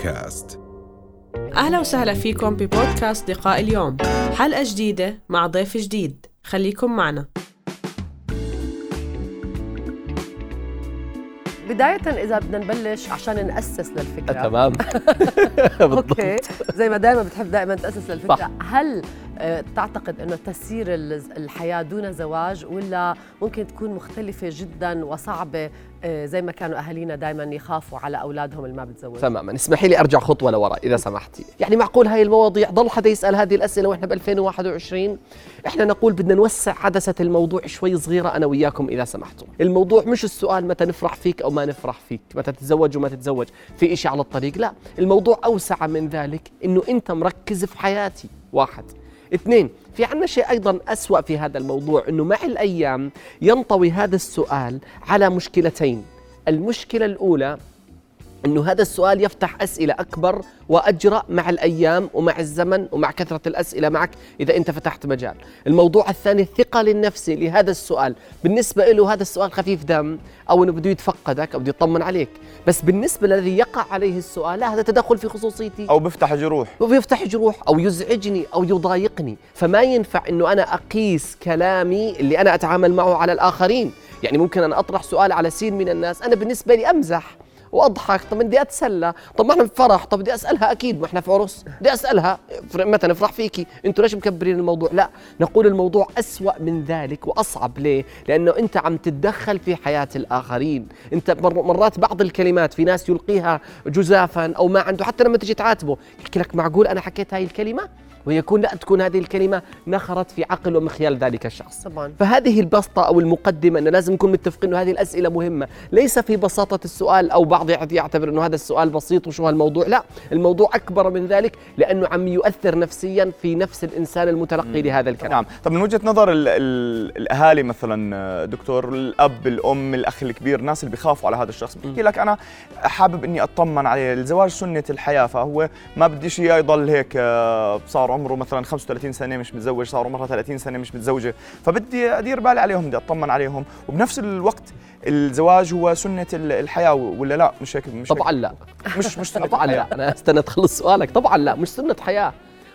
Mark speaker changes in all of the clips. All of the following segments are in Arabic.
Speaker 1: بودكاست.
Speaker 2: أهلا وسهلا فيكم ببودكاست لقاء اليوم. حلقة جديدة مع ضيف جديد. خليكم معنا.
Speaker 3: بداية إذا بدنا نبلش عشان نأسس للفكرة.
Speaker 4: تمام.
Speaker 3: أوكي. زي ما دائما بتحب دائما تأسس للفكرة.
Speaker 4: صح.
Speaker 3: هل تعتقد أنه تسير ال- الحياة دون زواج ولا ممكن تكون مختلفة جدا وصعبة آه، زي ما كانوا أهالينا دائما يخافوا على أولادهم اللي ما بتزوجوا
Speaker 4: تماما. اسمحي لي أرجع خطوة لورا إذا سمحتي. يعني معقول هاي المواضيع؟ ضل حدا يسأل هذه الأسئلة وإحنا ب 2021 إحنا نقول بدنا نوسع عدسة الموضوع شوي صغيرة أنا وياكم إذا سمحتوا الموضوع مش السؤال متى نفرح فيك أو ما نفرح فيك متى تتزوج وما تتزوج في إشي على الطريق؟ لا. الموضوع أوسع من ذلك إنه أنت مركز في حياتي. واحد. اثنين في عنا شيء أيضا أسوأ في هذا الموضوع أنه مع الأيام ينطوي هذا السؤال على مشكلتين. المشكلة الأولى إنه هذا السؤال يفتح أسئلة أكبر وأجرأ مع الأيام ومع الزمن ومع كثرة الأسئلة معك إذا أنت فتحت مجال. الموضوع الثاني الثقل النفسي لهذا السؤال، بالنسبة له هذا السؤال خفيف دم أو إنه بده يتفقدك أو بده يطمن عليك، بس بالنسبة للذي يقع عليه السؤال لا هذا تدخل في خصوصيتي.
Speaker 5: أو بيفتح جروح.
Speaker 4: وبيفتح جروح أو يزعجني أو يضايقني. فما ينفع إنه أنا أقيس كلامي اللي أنا أتعامل معه على الآخرين. يعني ممكن أنا أطرح سؤال على سين من الناس. أنا بالنسبة لي أمزح. وأضحك. طب بدي أتسلى. طب ما إحنا بفرح. طب بدي أسألها أكيد. ما إحنا في عرس. بدي أسألها. متى نفرح فيكي. أنتوا ليش مكبرين الموضوع؟ لا. نقول الموضوع أسوأ من ذلك وأصعب. ليه؟ لأنه أنت عم تتدخل في حياة الآخرين. أنت مر- مرات بعض الكلمات في ناس يلقيها جزافا أو ما عنده. حتى لما تجي تعاتبه يحكي لك معقول أنا حكيت هاي الكلمة؟ ويكون لا تكون هذه الكلمة نخرت في عقل ومخيال ذلك الشخص.
Speaker 3: طبعا.
Speaker 4: فهذه البسطة أو المقدمة أنه لازم نكون متفقين أنه هذه الأسئلة مهمة. ليس في بساطة السؤال أو بعض يعتبر أنه هذا السؤال بسيط وشو هالموضوع. لا الموضوع أكبر من ذلك لأنه عم يؤثر نفسيا في نفس الإنسان المتلقي لهذا الكلام.
Speaker 5: نعم. طب من وجهة نظر ال ال الأهالي مثلا دكتور الأب الأم الأخ الكبير الناس اللي بيخافوا على هذا الشخص بيحكي لك أنا حابب إني أطمن عليه. الزواج سنة الحياة فهو ما بديش إياه يضل هيك آه، صار عمره مثلا 35 سنة مش متزوج صار عمرها 30 سنة مش متزوجة. فبدي أدير بالي عليهم بدي أطمن عليهم. وبنفس الوقت الزواج هو سنة ال- الحياة ولا لا؟ مش هيك مش
Speaker 4: طبعا لا.
Speaker 5: هيك. مش مش سنة
Speaker 4: طبعا. لا. أنا استنى تخلص سؤالك. طبعا لا مش سنة حياة.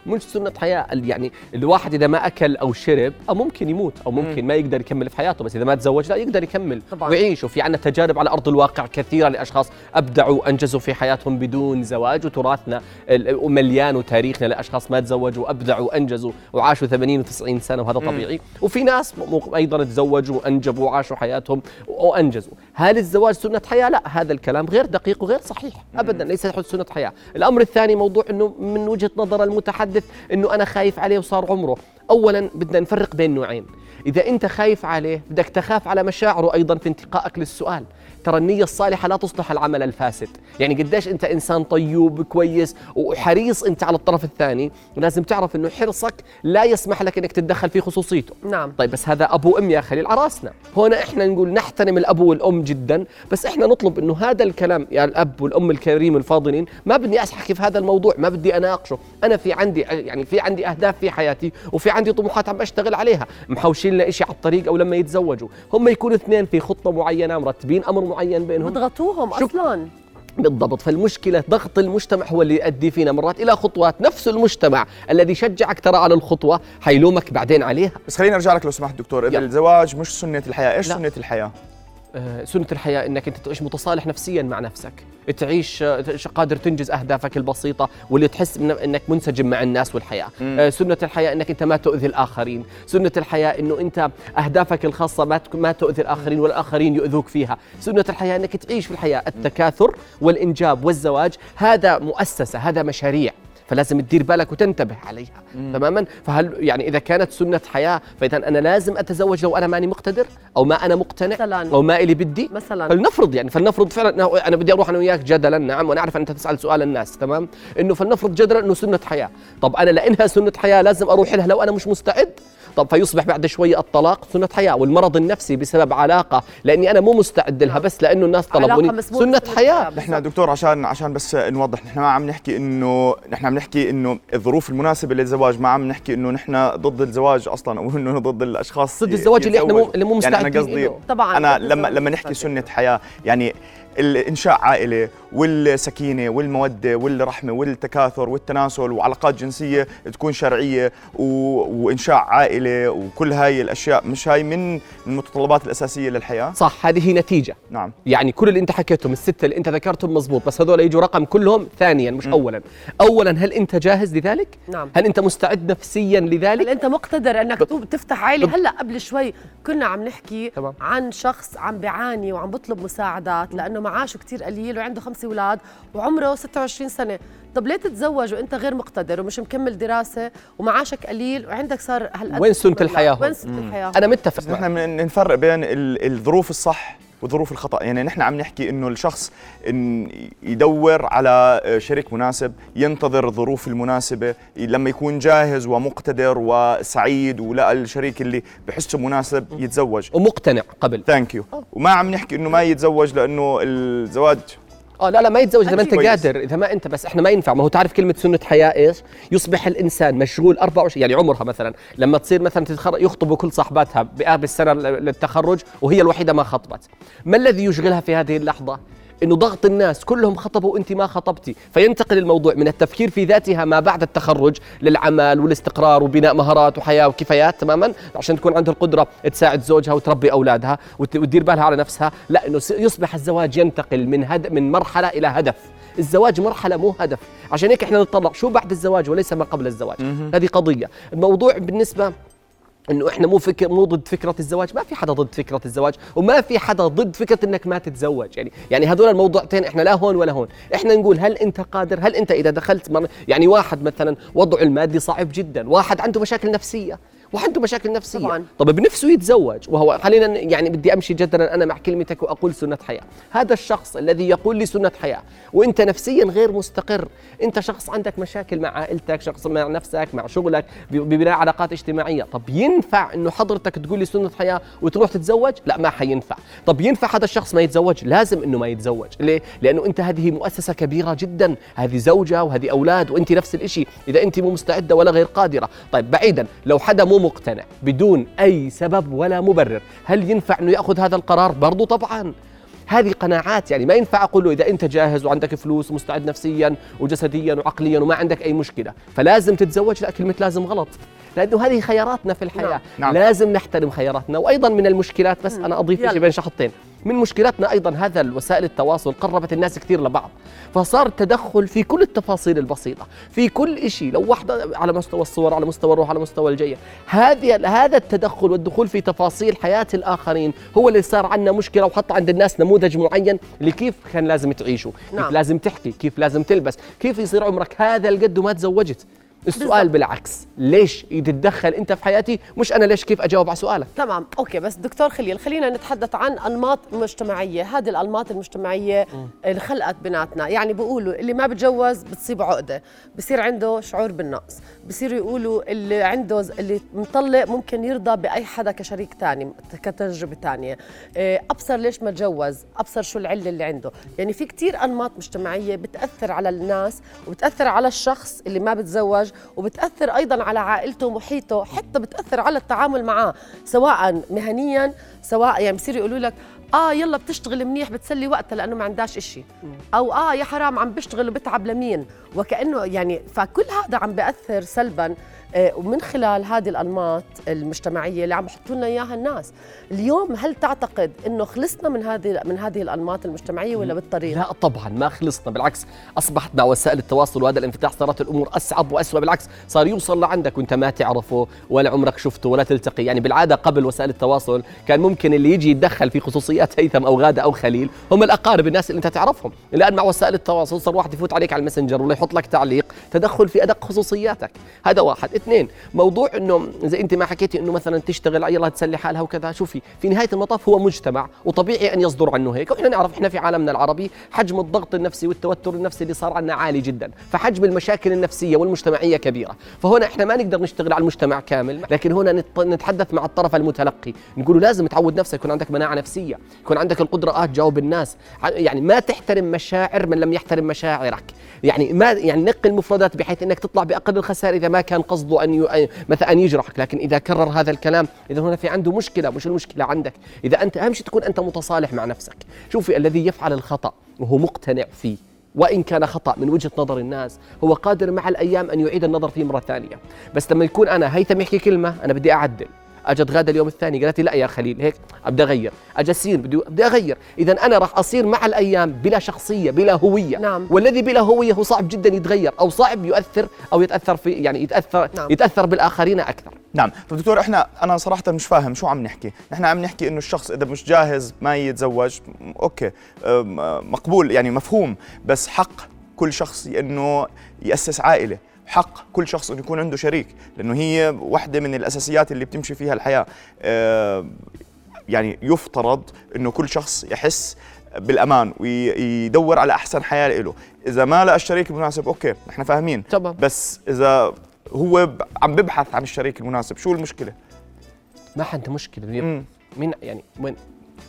Speaker 4: مش سنة حياة ال- يعني الواحد إذا ما أكل أو شرب أو ممكن يموت أو ممكن ما يقدر يكمل في حياته بس إذا ما تزوج لا يقدر يكمل
Speaker 3: طبعاً.
Speaker 4: ويعيش. وفي عنا تجارب على أرض الواقع كثيرة لأشخاص أبدعوا أنجزوا في حياتهم بدون زواج. وتراثنا ومليان وتاريخنا لأشخاص ما تزوجوا وأبدعوا وأنجزوا وعاشوا 80 و90 سنة وهذا طبيعي. وفي ناس أيضا تزوجوا وأنجبوا وعاشوا حياتهم وأنجزوا. هل الزواج سنة حياة؟ لا هذا الكلام غير دقيق وغير صحيح. أبدا ليس سنة حياة. الأمر الثاني موضوع أنه من وجهة نظر المتحدث أنه أنا خايف عليه وصار عمره. أولا بدنا نفرق بين نوعين. إذا أنت خايف عليه بدك تخاف على مشاعره أيضا في انتقائك للسؤال. ترى النية الصالحة لا تصلح العمل الفاسد. يعني قديش أنت إنسان طيوب كويس وحريص أنت على الطرف الثاني. لازم تعرف أنه حرصك لا يسمح لك أنك تتدخل في خصوصيته.
Speaker 3: نعم.
Speaker 4: طيب بس هذا أبو وام يا خليل عراسنا هنا إحنا نقول نحترم الأب والأم جدا بس إحنا نطلب إنه هذا الكلام يا الأب والأم الكريم الفاضلين ما بدي احكي في هذا الموضوع ما بدي أناقشه. أنا في عندي يعني في عندي أهداف في حياتي وفي عندي طموحات عم بشتغل عليها. محوشين لنا شيء على الطريق أو لما يتزوجوا. هم يكونوا اثنين في خطة معينة مرتبين أمر معين بينهم.
Speaker 3: بضغطوهم أصلا.
Speaker 4: بالضبط. فالمشكلة ضغط المجتمع هو اللي يؤدي فينا مرات إلى خطوات نفس المجتمع الذي شجعك ترى على الخطوة. حيلومك بعدين عليها
Speaker 5: بس خليني أرجع لك لو سمحت دكتور. اذا
Speaker 4: يلا.
Speaker 5: الزواج مش سنة الحياة. إيش
Speaker 4: لا.
Speaker 5: سنه الحياة
Speaker 4: آه، سنة الحياة إنك أنت تعيش متصالح نفسيا مع نفسك، تعيش آه، قادر تنجز أهدافك البسيطة واللي تحس إنك منسجم مع الناس والحياة، آه، سنة الحياة إنك أنت ما تؤذي الآخرين، سنة الحياة إنه أنت أهدافك الخاصة ما ما تؤذي الآخرين والآخرين يؤذوك فيها، سنة الحياة إنك تعيش في الحياة. التكاثر والإنجاب والزواج هذا مؤسسة هذا مشاريع. فلازم تدير بالك وتنتبه عليها تماما؟ فهل يعني إذا كانت سنة حياة فاذا أنا لازم أتزوج لو أنا ماني مقتدر أو ما أنا مقتنع
Speaker 3: مثلاً.
Speaker 4: أو ما إلي بدي؟
Speaker 3: مثلاً.
Speaker 4: فلنفرض يعني فلنفرض فعلا أنا بدي أروح أنا وياك جدلا نعم وأنا أعرف ان أنت تسأل سؤال الناس تمام؟ إنه فلنفرض جدلا إنه سنة حياة. طب أنا لإنها سنة حياة لازم أروح لها لو أنا مش مستعد؟ طب فيصبح بعد شوي الطلاق سنة حياة والمرض النفسي بسبب علاقة لأني أنا مو مستعد لها بس لأنه الناس
Speaker 3: علاقة
Speaker 4: طلبوني سنة
Speaker 3: سنة
Speaker 4: حياة
Speaker 3: حياة.
Speaker 5: نحن دكتور عشان عشان بس نوضح نحن ما عم نحكي انه نحن عم نحكي إنه الظروف المناسبة للزواج ما عم نحكي إنه نحن ضد الزواج أصلا أو إنه ضد الأشخاص
Speaker 4: ضد الزواج اللي إحنا مو. اللي مو
Speaker 5: يعني أنا
Speaker 4: مستعدين
Speaker 5: قصدي
Speaker 4: له.
Speaker 3: طبعا أنا
Speaker 5: لما لما نحكي
Speaker 3: مستعدين.
Speaker 5: سنة حياة يعني الإنشاء عائله والسكينة والمودة والرحمة والتكاثر والتناسل وعلاقات جنسية تكون شرعية و... وإنشاء عائله وكل هاي الأشياء مش هاي من المتطلبات الأساسية للحياة؟
Speaker 4: صح هذه نتيجة.
Speaker 5: نعم.
Speaker 4: يعني كل اللي انت حكيتهم الستة اللي انت ذكرتهم مزبوط بس هذول يجوا رقم كلهم ثانيا مش م. اولا. اولا هل انت جاهز لذلك؟
Speaker 3: نعم.
Speaker 4: هل انت مستعد نفسيا لذلك؟
Speaker 3: هل انت مقتدر انك ب... تفتح عائلة؟ هلأ قبل شوي كنا عم نحكي
Speaker 4: تمام.
Speaker 3: عن شخص عم بيعاني وعم بيطلب مساعدات لأنه معاشه كثير قليل وعنده خمسة أولاد وعمره 26 سنة. طب ليه تتزوج وأنت غير مقتدر ومش مكمل دراسة ومعاشك قليل وعندك صار هالقد
Speaker 4: وين سنة الحياة
Speaker 3: وين سنة الحياة
Speaker 4: أنا متفق
Speaker 5: نحن نفرق بين الظروف الصح وظروف الخطأ. يعني نحن عم نحكي إنه الشخص إن يدور على شريك مناسب ينتظر الظروف المناسبة لما يكون جاهز ومقتدر وسعيد ولقى الشريك اللي بحسه مناسب يتزوج.
Speaker 4: ومقتنع قبل.
Speaker 5: thank you وما عم نحكي إنه ما يتزوج لأنه الزواج
Speaker 4: آه لا لا ما يتزوج إذا ما
Speaker 5: أنت.
Speaker 4: قادر إذا ما أنت بس إحنا ما ينفع. ما هو تعرف كلمة سنة حياة إيش؟ يصبح الإنسان مشغول 24 يعني عمرها مثلا. لما تصير مثلا تتخرج يخطبوا كل صاحباتها بقابل السنة للتخرج وهي الوحيدة ما خطبت. ما الذي يشغلها في هذه اللحظة؟ إنه ضغط الناس كلهم خطبوا وأنت ما خطبتي. فينتقل الموضوع من التفكير في ذاتها ما بعد التخرج للعمل والاستقرار وبناء مهارات وحياة وكفايات تماما عشان تكون عندها القدرة تساعد زوجها وتربي أولادها وتدير بالها على نفسها. لا إنه يصبح الزواج ينتقل من هد من مرحلة إلى هدف. الزواج مرحلة مو هدف. عشان هيك إحنا نتطلق شو بعد الزواج وليس ما قبل الزواج؟ هذه قضية. الموضوع بالنسبة إنه إحنا مو فكر مو ضد فكرة الزواج ما في حدا ضد فكرة الزواج وما في حدا ضد فكرة إنك ما تتزوج. يعني يعني هذول الموضوعتين إحنا لا هون ولا هون. إحنا نقول هل أنت قادر؟ هل أنت إذا دخلت. يعني واحد مثلا وضعه المادي صعب جدا واحد عنده مشاكل نفسية. وعنده مشاكل نفسية.
Speaker 3: طبعاً.
Speaker 4: طب بنفسه يتزوج وهو خلينا يعني بدي أمشي جدا أنا مع كلمتك وأقول سنة حياة. هذا الشخص الذي يقول لي سنة حياة وأنت نفسيا غير مستقر. أنت شخص عندك مشاكل مع عائلتك شخص مع نفسك مع شغلك ببناء علاقات اجتماعية. طب ينفع إنه حضرتك تقول لي سنة حياة وتروح تتزوج؟ لا ما حينفع. طب ينفع هذا الشخص ما يتزوج؟ لازم إنه ما يتزوج. ليه؟ لأنه أنت هذه مؤسسة كبيرة جدا. هذه زوجة وهذه أولاد وأنت نفس الشيء إذا أنت مو مستعدة ولا غير قادرة. طيب بعيدا لو حدا مو مقتنع بدون أي سبب ولا مبرر. هل ينفع إنه يأخذ هذا القرار؟ برضو طبعا. هذه قناعات يعني ما ينفع أقول له إذا أنت جاهز وعندك فلوس ومستعد نفسيا وجسديا وعقليا وما عندك أي مشكلة فلازم تتزوج لا كلمة لازم غلط. لأنه هذه خياراتنا في الحياة
Speaker 3: نعم.
Speaker 5: نعم.
Speaker 4: لازم نحترم خياراتنا وأيضا من المشكلات بس أنا
Speaker 3: أضيف.
Speaker 4: شيء بين شخطين من مشكلاتنا أيضا هذا وسائل التواصل قربت الناس كثير لبعض فصار التدخل في كل التفاصيل البسيطة في كل شيء لو واحدة على مستوى الصور على مستوى الروح على مستوى الجية هذه هذا التدخل والدخول في تفاصيل حياة الآخرين هو اللي صار عندنا مشكلة وحط عند الناس نموذج معين لكيف كان لازم تعيشوا كيف
Speaker 3: نعم.
Speaker 4: لازم تحكي كيف لازم تلبس كيف يصير عمرك هذا القد وما تزوجت السؤال. بالعكس ليش تتدخل أنت في حياتي؟ مش أنا ليش كيف أجاوب على سؤالك؟
Speaker 3: تمام أوكي بس دكتور خليل خلينا نتحدث عن أنماط مجتمعية. هذه الأنماط المجتمعية اللي خلقت بيناتنا يعني بيقولوا اللي ما بتجوز بتصيب عقدة بصير عنده شعور بالنقص. بصيروا يقولوا اللي عنده اللي مطلق ممكن يرضى بأي حدا كشريك تاني كتجربة تانية. إيه، أبصر ليش ما تجوز؟ أبصر شو العلة اللي عنده. يعني في كتير أنماط مجتمعية بتأثر على الناس وبتأثر على الشخص اللي ما بتزوج وبتأثر أيضا على عائلته ومحيطه حتى بتأثر على التعامل معاه سواء مهنيا سواء يعني بصيروا يقولوا لك آه يلا بتشتغل منيح بتسلي وقتها لأنه ما عندهاش إشي. أو آه يا حرام عم بشتغل وبتعب لمين؟ وكأنه يعني فكل هذا عم بيأثر سلبا آه، ومن خلال هذه الأنماط المجتمعية اللي عم يحطوا لنا إياها الناس. اليوم هل تعتقد إنه خلصنا من هذه من هذه الأنماط المجتمعية ولا بالطريق؟
Speaker 4: لا طبعا ما خلصنا. بالعكس أصبحت مع وسائل التواصل وهذا الانفتاح صارت الأمور اصعب واسوء بالعكس صار يوصل لعندك وانت ما تعرفه ولا عمرك شفته ولا تلتقي. يعني بالعادة قبل وسائل التواصل كان ممكن اللي يجي يتدخل في خصوصيات هيثم أو غادة أو خليل هم الأقارب الناس اللي أنت تعرفهم. الآن مع وسائل التواصل صار واحد يفوت عليك على الماسنجر ولا يحط لك تعليق تدخل في أدق خصوصياتك. هذا واحد. اثنين موضوع إنه زي أنت ما حكيتي إنه مثلا تشتغل يلا تسلي حالها وكذا. شوفي في نهاية المطاف هو مجتمع وطبيعي أن يصدر عنه هيك. وإحنا نعرف إحنا في عالمنا العربي حجم الضغط النفسي والتوتر النفسي اللي صار عندنا عالي جدا. فحجم المشاكل النفسية والمجتمعية كبيرة. فهنا إحنا ما نقدر نشتغل على المجتمع كامل. لكن هنا نت- نتحدث مع الطرف المتلقي. نقول لازم تعود نفسك يكون عندك مناعة نفسية. يكون عندك القدرة آه تجاوب الناس. يعني ما تحترم مشاعر من لم يحترم مشاعرك. يعني ما يعني نقي المفردات بحيث إنك تطلع بأقل الخسائر إذا ما كان قصده أن. مثلا أن يجرحك لكن إذا كرر هذا الكلام إذا هنا في عنده مشكلة مش المشكلة عندك. إذا أنت أهم شيء تكون أنت متصالح مع نفسك. شوفي الذي يفعل الخطأ وهو مقتنع فيه وإن كان خطأ من وجهة نظر الناس هو قادر مع الأيام أن يعيد النظر فيه مرة ثانية. بس لما يكون أنا هيثم يحكي كلمة أنا بدي أعدل. اجت غاده اليوم الثاني؟ قالت لي لا يا خليل هيك أبدأ أغير اجى سين بدي بدي أغير. اذا أنا راح أصير مع الأيام بلا شخصية بلا هوية.
Speaker 3: نعم.
Speaker 4: والذي بلا هوية هو صعب جدا يتغير أو صعب يؤثر أو يتأثر في يعني يتاثر
Speaker 3: نعم.
Speaker 4: يتأثر بالآخرين أكثر.
Speaker 5: نعم. طب دكتور إحنا أنا صراحة مش فاهم شو عم نحكي؟ نحن عم نحكي إنه الشخص إذا مش جاهز ما يتزوج okay. مقبول يعني مفهوم بس حق كل شخص إنه يأسس عائلة. حق كل شخص انه يكون عنده شريك لأنه هي واحدة من الأساسيات اللي بتمشي فيها الحياة. أه، يعني يفترض أنه كل شخص يحس بالأمان ويدور على أحسن حياة له. إذا ما لقى الشريك المناسب okay نحن فاهمين.
Speaker 4: تمام.
Speaker 5: بس إذا هو عم ببحث عن الشريك المناسب شو المشكلة؟
Speaker 4: ما عندها
Speaker 5: مشكلة.
Speaker 4: مين يعني وين؟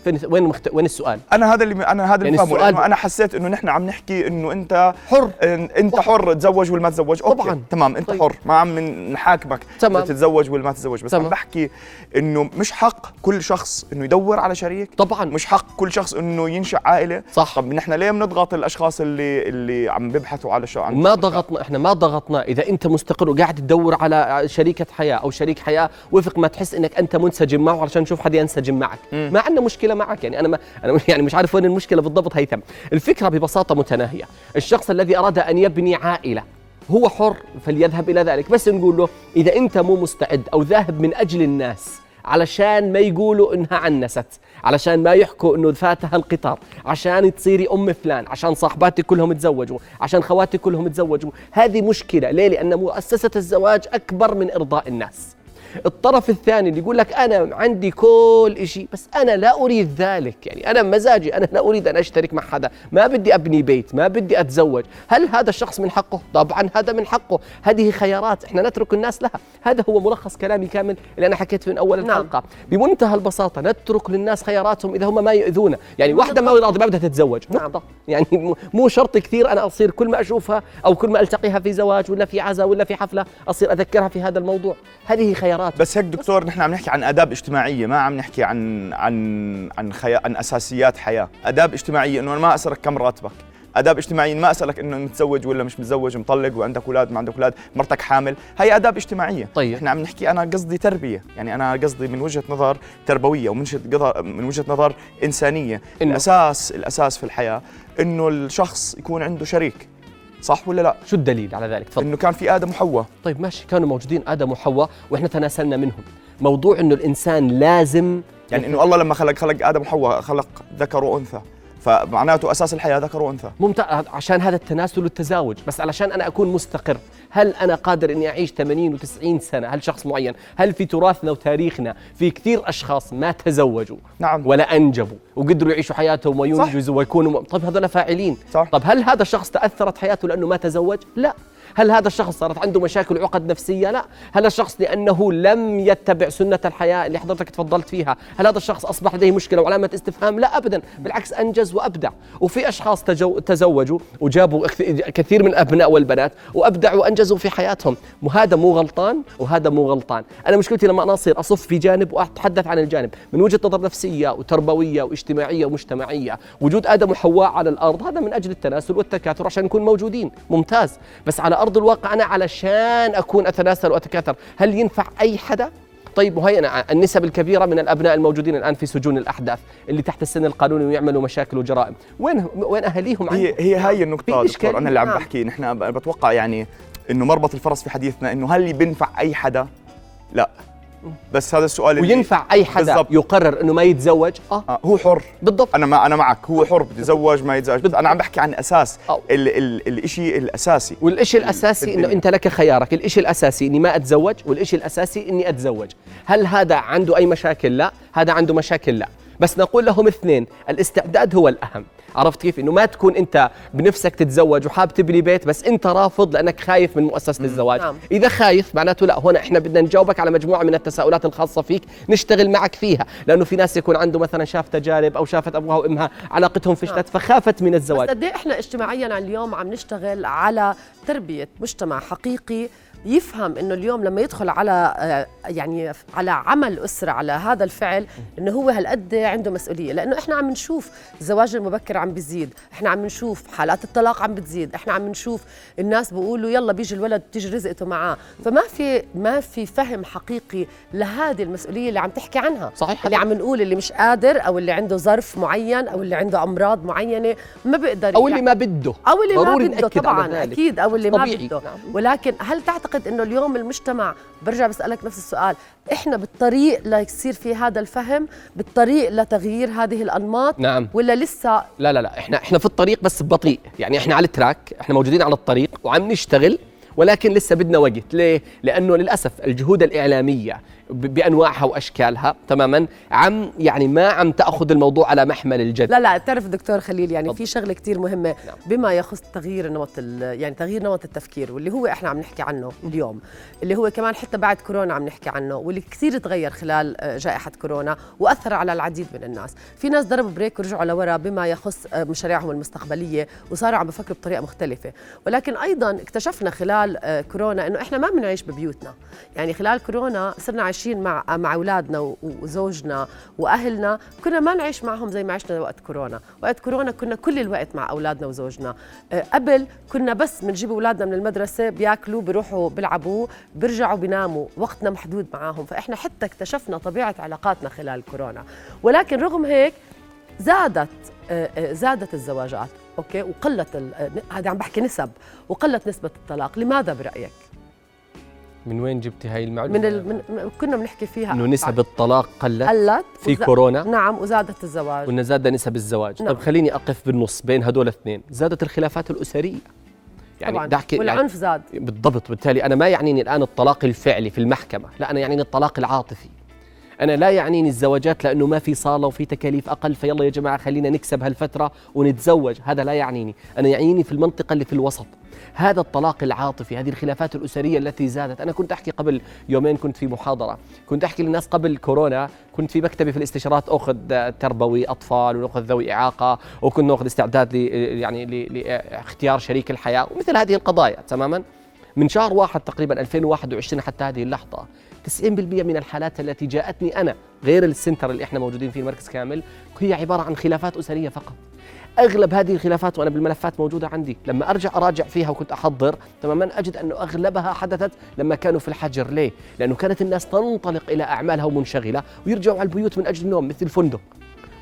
Speaker 4: فين وين مخت... وين السؤال؟
Speaker 5: أنا هذا اللي أنا هذا اللي
Speaker 4: يعني
Speaker 5: فاهمه
Speaker 4: السؤال
Speaker 5: أنا حسيت إنه نحن عم نحكي إنه أنت
Speaker 4: حر.
Speaker 5: إن- أنت حر تزوج ولا ما تتزوج أوكي.
Speaker 4: طبعاً.
Speaker 5: تمام أنت
Speaker 4: طيب.
Speaker 5: حر. ما عم نحاكمك.
Speaker 4: تمام.
Speaker 5: تتزوج ولا ما تتزوج. بس
Speaker 4: تمام.
Speaker 5: عم بحكي إنه مش حق كل شخص إنه يدور على شريك.
Speaker 4: طبعا.
Speaker 5: مش حق كل شخص إنه ينشأ عائلة.
Speaker 4: صح.
Speaker 5: طب نحن ليه بنضغط الأشخاص اللي اللي عم بيبحثوا على شو
Speaker 4: ما ضغطنا إحنا ما ضغطنا. إذا أنت مستقر وقاعد تدور على شريكة حياة أو شريك حياة وفق ما تحس إنك أنت منسجم معه علشان نشوف حد ينسجم معك. ما عندنا مشكله معك؟ يعني أنا ما أنا يعني مش عارف وين المشكلة بالضبط هيثم الفكرة ببساطة متناهية. الشخص الذي أراد أن يبني عائلة هو حر فليذهب إلى ذلك. بس نقول له إذا أنت مو مستعد أو ذاهب من أجل الناس علشان ما يقولوا إنها عنست علشان ما يحكوا إنه فاتها القطار عشان تصيري أم فلان عشان صاحباتي كلهم تزوجوا عشان خواتي كلهم تزوجوا هذه مشكلة. ليه؟ لأن مؤسسة الزواج أكبر من إرضاء الناس. الطرف الثاني اللي يقول لك أنا عندي كل شيء بس أنا لا أريد ذلك. يعني أنا مزاجي أنا لا أريد أن أشترك مع حدا ما بدي أبني بيت ما بدي أتزوج. هل هذا الشخص من حقه؟ طبعا هذا من حقه. هذه خيارات إحنا نترك الناس لها. هذا هو ملخص كلامي كامل اللي أنا حكيته من أول
Speaker 3: نعم.
Speaker 4: الحلقة. بمنتهى البساطة نترك للناس خياراتهم إذا هم ما يؤذونا يعني واحدة ما راضيه ما بدها تتزوج.
Speaker 3: نعم.
Speaker 4: نقطة. يعني مو- مو شرط كثير أنا أصير كل ما أشوفها أو كل ما ألتقيها في زواج ولا في عزاء ولا في حفلة أصير أذكرها في هذا الموضوع. هذه خيارات.
Speaker 5: بس هيك دكتور نحن عم نحكي عن آداب اجتماعية ما عم نحكي عن عن عن خيا عن أساسيات حياة. آداب اجتماعية إنه أنا ما أسألك كم راتبك. آداب اجتماعية ما أسألك إنه متزوج ولا مش متزوج مطلق وعندك أولاد ما عندك أولاد مرتك حامل. هي آداب اجتماعية.
Speaker 4: طيب.
Speaker 5: إحنا عم نحكي أنا قصدي تربية. يعني أنا قصدي من وجهة نظر تربوية ومن من وجهة نظر إنسانية.
Speaker 4: إنه-
Speaker 5: الأساس الأساس في الحياة إنه الشخص يكون عنده شريك. صح ولا لا؟
Speaker 4: شو الدليل على ذلك؟ تفضل.
Speaker 5: إنه كان في آدم وحواء.
Speaker 4: طيب ماشي كانوا موجودين آدم وحواء وإحنا تناسلنا منهم. موضوع إنه الإنسان لازم
Speaker 5: يعني إنه الله لما خلق خلق آدم وحواء خلق ذكر وأنثى. فمعناته أساس الحياة ذكر وأنثى.
Speaker 4: ممتاز عشان هذا التناسل والتزاوج. بس علشان أنا أكون مستقر هل أنا قادر إني أعيش 80 و90 سنة؟ هل شخص معين؟ هل في تراثنا وتاريخنا في كثير أشخاص ما تزوجوا
Speaker 5: نعم.
Speaker 4: ولا أنجبوا وقدروا يعيشوا حياتهم وينجزوا ويكونوا طيب هذول فاعلين.
Speaker 5: صح.
Speaker 4: طب هل هذا الشخص تأثرت حياته لأنه ما تزوج؟ لا. هل هذا الشخص صارت عنده مشاكل وعقد نفسية؟ لا، هل الشخص لأنه لم يتبع سنة الحياة اللي حضرتك تفضلت فيها، هل هذا الشخص أصبح لديه مشكلة وعلامة استفهام؟ لا أبدا، بالعكس أنجز وأبدع، وفي أشخاص تجو تزوجوا وجابوا كثير من الأبناء والبنات وأبدعوا وأنجزوا في حياتهم، وهذا مو غلطان وهذا مو غلطان، أنا مشكلتي لما أنا أصير أصف في جانب وأتحدث عن الجانب. من وجهة نظر نفسية وتربوية واجتماعية ومجتمعية، وجود آدم وحواء على الأرض هذا من أجل التناسل والتكاثر عشان نكون موجودين، ممتاز، بس على أرض الواقع أنا علشان أكون أتناسل وأتكاثر، هل ينفع أي حدا؟ طيب وهي أنا النسب الكبيرة من الأبناء الموجودين الآن في سجون الأحداث اللي تحت السن القانوني ويعملوا مشاكل وجرائم، وين وين أهاليهم
Speaker 5: هي؟ هي هاي النقطة دكتور. أنا اللي عم
Speaker 3: نعم.
Speaker 5: بحكي نحن بتوقع يعني إنه مربط الفرس في حديثنا إنه هل بينفع أي حدا؟ لا بس هذا السؤال
Speaker 4: وينفع أي حدا
Speaker 5: بالضبط.
Speaker 4: يقرر إنه ما يتزوج؟ آه.
Speaker 5: آه هو حر.
Speaker 4: بالضبط.
Speaker 5: أنا ما أنا معك. هو حر بده يتزوج ما يتزوج. بس أنا عم بحكي عن أساس.
Speaker 4: أو.
Speaker 5: ال ال الإشي الأساسي.
Speaker 4: والإشي الأساسي إنه
Speaker 5: الدنيا.
Speaker 4: أنت لك خيارك. الإشي الأساسي إني ما أتزوج والإشي الأساسي إني أتزوج. هل هذا عنده أي مشاكل؟ لا. هذا عنده مشاكل؟ لا. بس نقول لهم اثنين الاستعداد هو الأهم. عرفت كيف؟ إنه ما تكون أنت بنفسك تتزوج وحاب تبني بيت بس أنت رافض لأنك خايف من مؤسسة الزواج.
Speaker 3: نعم.
Speaker 4: إذا خايف معناته لا هنا إحنا بدنا نجاوبك على مجموعة من التساؤلات الخاصة فيك نشتغل معك فيها. لأنه في ناس يكون عنده مثلا شاف تجارب أو شافت أبوها وأمها علاقتهم فشلت فخافت من الزواج.
Speaker 3: قد إيه إحنا اجتماعيا اليوم عم نشتغل على تربية مجتمع حقيقي يفهم إنه اليوم لما يدخل على آه، يعني على عمل أسرة على هذا الفعل إنه هو هالقد عنده مسؤولية لأنه إحنا عم نشوف الزواج المبكر عم بيزيد إحنا عم نشوف حالات الطلاق عم بتزيد إحنا عم نشوف الناس بيقولوا يلا بيجي الولد بتيجي رزقته معاه فما في ما في فهم حقيقي لهذه المسؤولية اللي عم تحكي عنها
Speaker 4: صحيح.
Speaker 3: اللي عم نقول اللي مش قادر أو اللي عنده ظرف معين أو اللي عنده أمراض معينة ما بيقدر
Speaker 4: أو اللي
Speaker 3: يعني-
Speaker 4: ما بده
Speaker 3: أو اللي ما بده طبعا. أكيد أو اللي ما. بده
Speaker 4: نعم.
Speaker 3: ولكن هل تعتقد إنه اليوم المجتمع برجع بسألك نفس السؤال إحنا بالطريق ليصير في هذا الفهم؟ بالطريق لتغيير هذه الأنماط؟
Speaker 4: نعم.
Speaker 3: ولا لسه؟
Speaker 4: لا لا لا إحنا إحنا في الطريق بس بطيء. يعني إحنا على التراك إحنا موجودين على الطريق وعم نشتغل ولكن لسه بدنا وقت. ليه؟ لأنه للأسف الجهود الإعلامية بأنواعها وأشكالها. تماما. عم يعني ما عم تأخذ الموضوع على محمل الجد.
Speaker 3: لا لا تعرف دكتور خليل يعني. في شغلة كتير مهمة.
Speaker 4: نعم.
Speaker 3: بما يخص تغيير نمط يعني تغيير نمط التفكير واللي هو إحنا عم نحكي عنه اليوم اللي هو كمان حتى بعد كورونا عم نحكي عنه واللي كثير تغير خلال آه، جائحة كورونا وأثر على العديد من الناس. في ناس ضربوا بريك ورجعوا لورا بما يخص آه، مشاريعهم المستقبلية وصاروا عم بفكروا بطريقة مختلفة. ولكن أيضا اكتشفنا خلال آه، كورونا إنه إحنا ما بنعيش ببيوتنا. يعني خلال كورونا صرنا عايشين مع مع أولادنا وزوجنا وأهلنا. كنا ما نعيش معهم زي ما عشنا وقت كورونا. وقت كورونا كنا كل الوقت مع أولادنا وزوجنا. آه، قبل كنا بس بنجيب أولادنا من المدرسة بياكلوا بيروحوا بيلعبوا بيرجعوا بيناموا وقتنا محدود معاهم. فإحنا حتى اكتشفنا طبيعة علاقاتنا خلال كورونا. ولكن رغم هيك زادت آه، آه، زادت الزواجات أوكي؟ وقلت هذا عم بحكي نسب وقلت نسبة الطلاق. لماذا برأيك؟
Speaker 4: من وين جبتي هاي المعلومة؟
Speaker 3: من, ال... من كنا بنحكي فيها
Speaker 4: إنه نسب الطلاق قلت
Speaker 3: قلت
Speaker 4: في
Speaker 3: وز-
Speaker 4: كورونا؟
Speaker 3: نعم وزادت الزواج.
Speaker 4: وان زاد نسب الزواج.
Speaker 3: نعم.
Speaker 4: طيب خليني أقف بالنص بين هدول الاثنين زادت الخلافات الأسرية. يعني
Speaker 3: طبعا
Speaker 4: بدي أحكي يعني
Speaker 3: والعنف زاد.
Speaker 4: بالضبط بالتالي أنا ما يعنيني الآن الطلاق الفعلي في المحكمة لا أنا يعنيني الطلاق العاطفي. أنا لا يعنيني الزواجات لأنه ما في صالة وفي تكاليف أقل فيلا يا جماعة خلينا نكسب هالفترة ونتزوج. هذا لا يعنيني. أنا يعنيني في المنطقة اللي في الوسط. هذا الطلاق العاطفي هذه الخلافات الأسرية التي زادت. أنا كنت أحكي قبل يومين كنت في محاضرة. كنت أحكي للناس قبل كورونا كنت في مكتبي في الاستشارات أخذ تربوي أطفال ونأخذ ذوي إعاقة وكنت نأخذ استعداد ل يعني لاختيار شريك الحياة ومثل هذه القضايا تماما. من شهر واحد تقريبا 2021 حتى هذه اللحظة 90% من الحالات التي جاءتني أنا غير السنتر اللي إحنا موجودين فيه المركز كامل. هي عبارة عن خلافات أسرية فقط. أغلب هذه الخلافات وأنا بالملفات موجودة عندي. لما أرجع أراجع فيها وكنت أحضر تماما أجد انه أغلبها حدثت لما كانوا في الحجر. ليه؟ لأنه كانت الناس تنطلق إلى أعمالها ومنشغلة ويرجعوا على البيوت من أجل النوم مثل الفندق.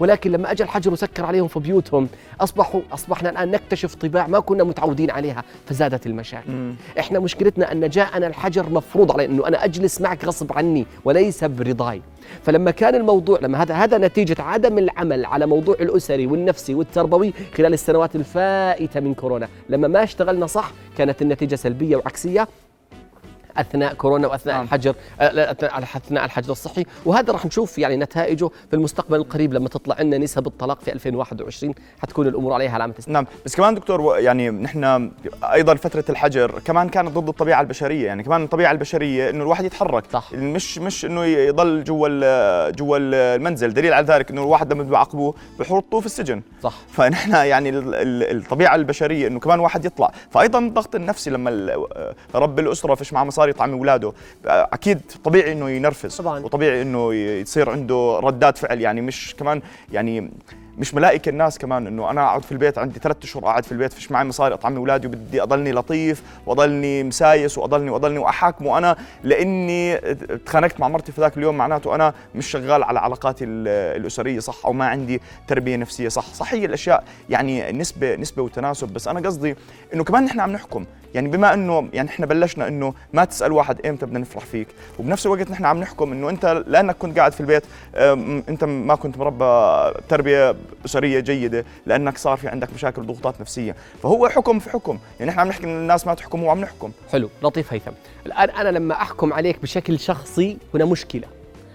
Speaker 4: ولكن لما أجى الحجر وسكر عليهم في بيوتهم اصبحوا أصبحنا الآن نكتشف طباع ما كنا متعودين عليها فزادت المشاكل. إحنا مشكلتنا أن جاءنا الحجر مفروض علي إنه أنا أجلس معك غصب عني وليس برضاي. فلما كان الموضوع لما هذا هذا نتيجة عدم العمل على موضوع الأسري والنفسي والتربوي خلال السنوات الفائتة من كورونا. لما ما اشتغلنا صح كانت النتيجة سلبية وعكسية أثناء كورونا وأثناء
Speaker 5: نعم.
Speaker 4: الحجر آه، لا، اثناء الحجر الصحي. وهذا راح نشوف يعني نتائجه في المستقبل القريب لما تطلع لنا نسب الطلاق في 2021 حتكون الأمور عليها علامة استفهام
Speaker 5: نعم بس كمان دكتور يعني نحن أيضا فترة الحجر كمان كانت ضد الطبيعة البشرية. يعني كمان الطبيعة البشرية إنه الواحد يتحرك.
Speaker 4: صح.
Speaker 5: مش مش إنه يضل جوا جوا ال- المنزل. دليل على ذلك إنه الواحد لما بيعاقبوه بحطوه في السجن.
Speaker 4: صح.
Speaker 5: فنحن يعني ال- ال- الطبيعة البشرية إنه كمان واحد يطلع. فايضا الضغط النفسي لما رب الأسرة فيش معه مصاري يطعم اولاده أكيد طبيعي إنه ينرفز.
Speaker 3: طبعاً.
Speaker 5: وطبيعي إنه يصير عنده ردات فعل. يعني مش كمان يعني مش ملائكة الناس كمان إنه أنا أقعد في البيت عندي ثلاث أشهر قاعد في البيت فيش معي مصاري أطعم أولادي وبدي أضلني لطيف وأضلني مسايس وأضلني وأضلني وأحاكمه أنا لإني تخانقت مع مرتي في ذاك اليوم معناته أنا مش شغال على علاقاتي ال- الأسرية صح أو ما عندي تربية نفسية صح. صح هي الأشياء يعني نسبة نسبة وتناسب بس أنا قصدي إنه كمان نحن عم نحكم. يعني بما انه يعني إحنا بلشنا إنه ما تسأل واحد إمتى بدنا نفرح فيك. وبنفس الوقت نحن عم نحكم إنه أنت لأنك كنت قاعد في البيت أنت ما كنت مربى تربية اسريه جيدة لأنك صار في عندك مشاكل وضغوطات نفسية. فهو حكم في حكم. يعني إحنا عم نحكي ان الناس ما تحكم وعم نحكم.
Speaker 4: حلو لطيف هيثم. الآن أنا لما أحكم عليك بشكل شخصي هنا مشكلة.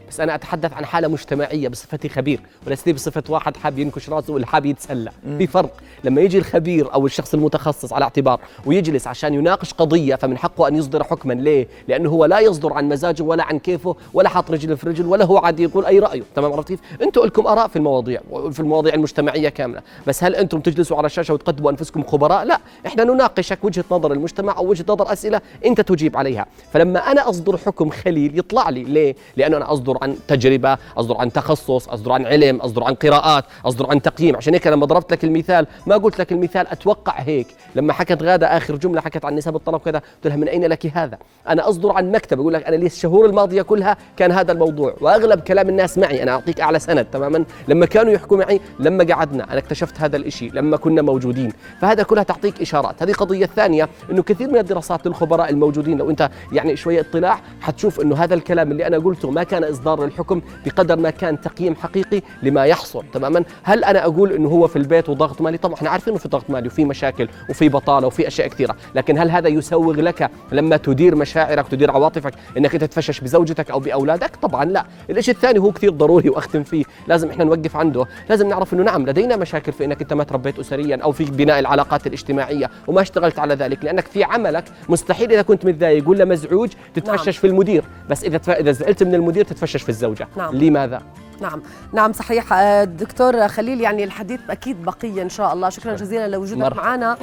Speaker 4: بس أنا أتحدث عن حالة مجتمعية بصفتي خبير وليس بصفة واحد حاب ينكش راسه ولا حاب يتسلى. في فرق لما يجي الخبير أو الشخص المتخصص على اعتبار ويجلس عشان يناقش قضية فمن حقه أن يصدر حكما. ليه؟ لأنه هو لا يصدر عن مزاجه ولا عن كيفه ولا حاط رجل في رجل ولا هو عادي يقول أي رأيه. تمام عرفت كيف؟ أنتم لكم آراء في المواضيع في المواضيع المجتمعية كاملة. بس هل أنتم تجلسوا على الشاشة وتقدموا أنفسكم خبراء؟ لا. إحنا نناقشك وجهة نظر المجتمع أو وجهة نظر أسئلة أنت تجيب عليها. فلما أنا أصدر حكم خليل يطلع لي. ليه؟ لأنه أنا أصدر عن تجربة أصدر عن تخصص أصدر عن علم أصدر عن قراءات أصدر عن تقييم. عشان هيك لما ضربت لك المثال ما قلت لك المثال أتوقع هيك. لما حكت غادة آخر جملة حكت عن نسب الطلب كذا قلت لها من أين لك هذا؟ أنا أصدر عن مكتب. أقول لك أنا لي الشهور الماضية كلها كان هذا الموضوع. وأغلب كلام الناس معي أنا أعطيك أعلى سند تماما. لما كانوا يحكوا معي لما قعدنا أنا اكتشفت هذا الشيء لما كنا موجودين. فهذا كلها تعطيك إشارات. هذه قضية ثانية إنه كثير من الدراسات للخبراء الموجودين لو أنت يعني شوية اطلاع حتشوف إنه هذا الكلام اللي أنا قلته ما كان إصدار للحكم بقدر ما كان تقييم حقيقي لما يحصل. تماما؟ هل أنا أقول إنه هو في البيت وضغط مالي؟ طبعا إحنا عارفين إنه في ضغط مالي وفي مشاكل وفي بطالة وفي أشياء كثيرة. لكن هل هذا يسوغ لك لما تدير مشاعرك تدير عواطفك إنك أنت تتفشش بزوجتك أو بأولادك؟ طبعا لا. الشيء الثاني هو كثير ضروري وأختم فيه. لازم إحنا نوقف عنده. لازم نعرف إنه نعم لدينا مشاكل في إنك أنت ما تربيت اسريا أو في بناء العلاقات الاجتماعية وما اشتغلت على ذلك لأنك في عملك مستحيل إذا كنت متضايق ولا مزعوج تتفشش نعم. في المدير. بس إذا إذا زعلت من المدير تتفشش في الزوجة. نعم. لماذا؟
Speaker 3: نعم. نعم صحيح. آه، دكتور خليل يعني الحديث أكيد بقية إن شاء الله. شكرا جزيلا لوجودك معنا.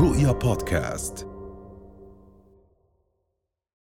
Speaker 3: رؤيا بودكاست.